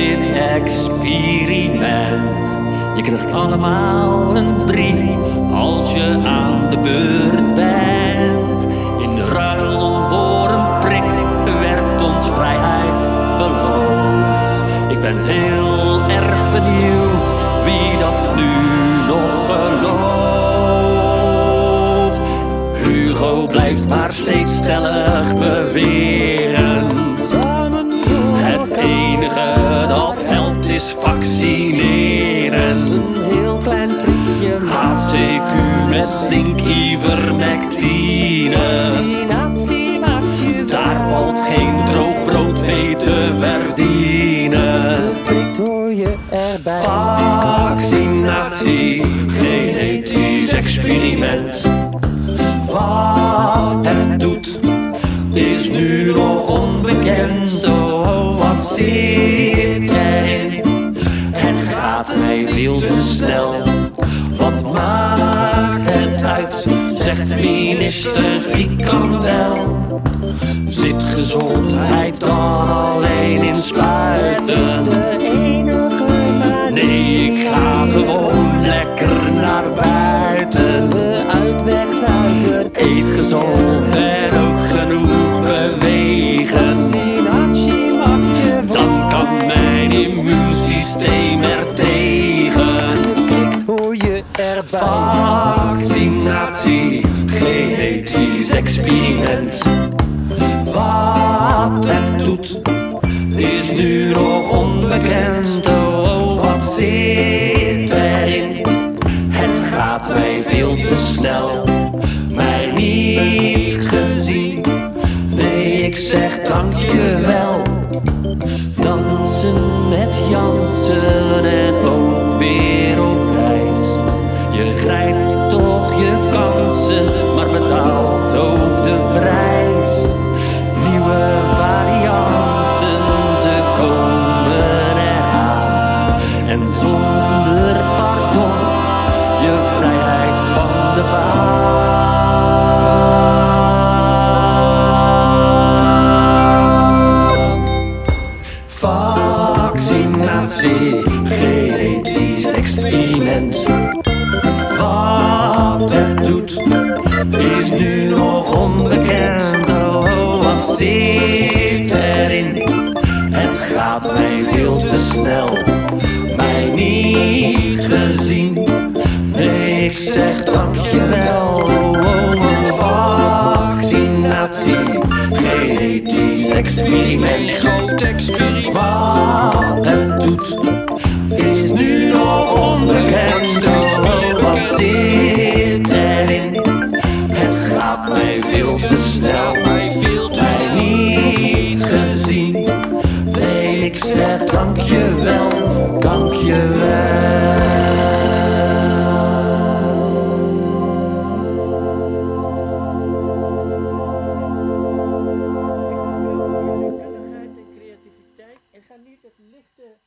dit experiment. Je krijgt allemaal een brief als je aan de beurt bent. In ruil voor een prik werd ons vrijheid beloofd. Ik ben heel erg benieuwd wie dat nu nog gelooft. Hugo blijft maar steeds stellig beweren. Is vaccineren. Een heel klein prikje HCQ met zink, ivermectine. vaccinatie maakt je Daar valt geen droog brood mee te verdienen. Prikt hoor je erbij. Vaccinatie, genetisch experiment. Wat het doet, is nu nog onbekend. Oh, wat zit veel te snel. Wat maakt het uit? Zegt minister Frikandel. Zit gezondheid dan alleen in spuiten? De enige manier. Nee, ik ga gewoon lekker naar buiten. De uitweg naar het Eet gezond en ook genoeg bewegen. Dan kan mijn immuunsysteem er experiment. Wat het doet, is nu nog onbekend. Oh, wat zit erin? Het gaat mij veel te snel, mij niet gezien. Nee, ik zeg dankjewel. Dansen met Jansen en baan. Vaccinatie, genetisch experiment. Wat het doet, is nu nog onbekend. Oh, wat zit erin? Het gaat mij veel te snel, ik zeg dankjewel. Oh, vaccinatie, genetisch experiment. Groot experiment. het lichte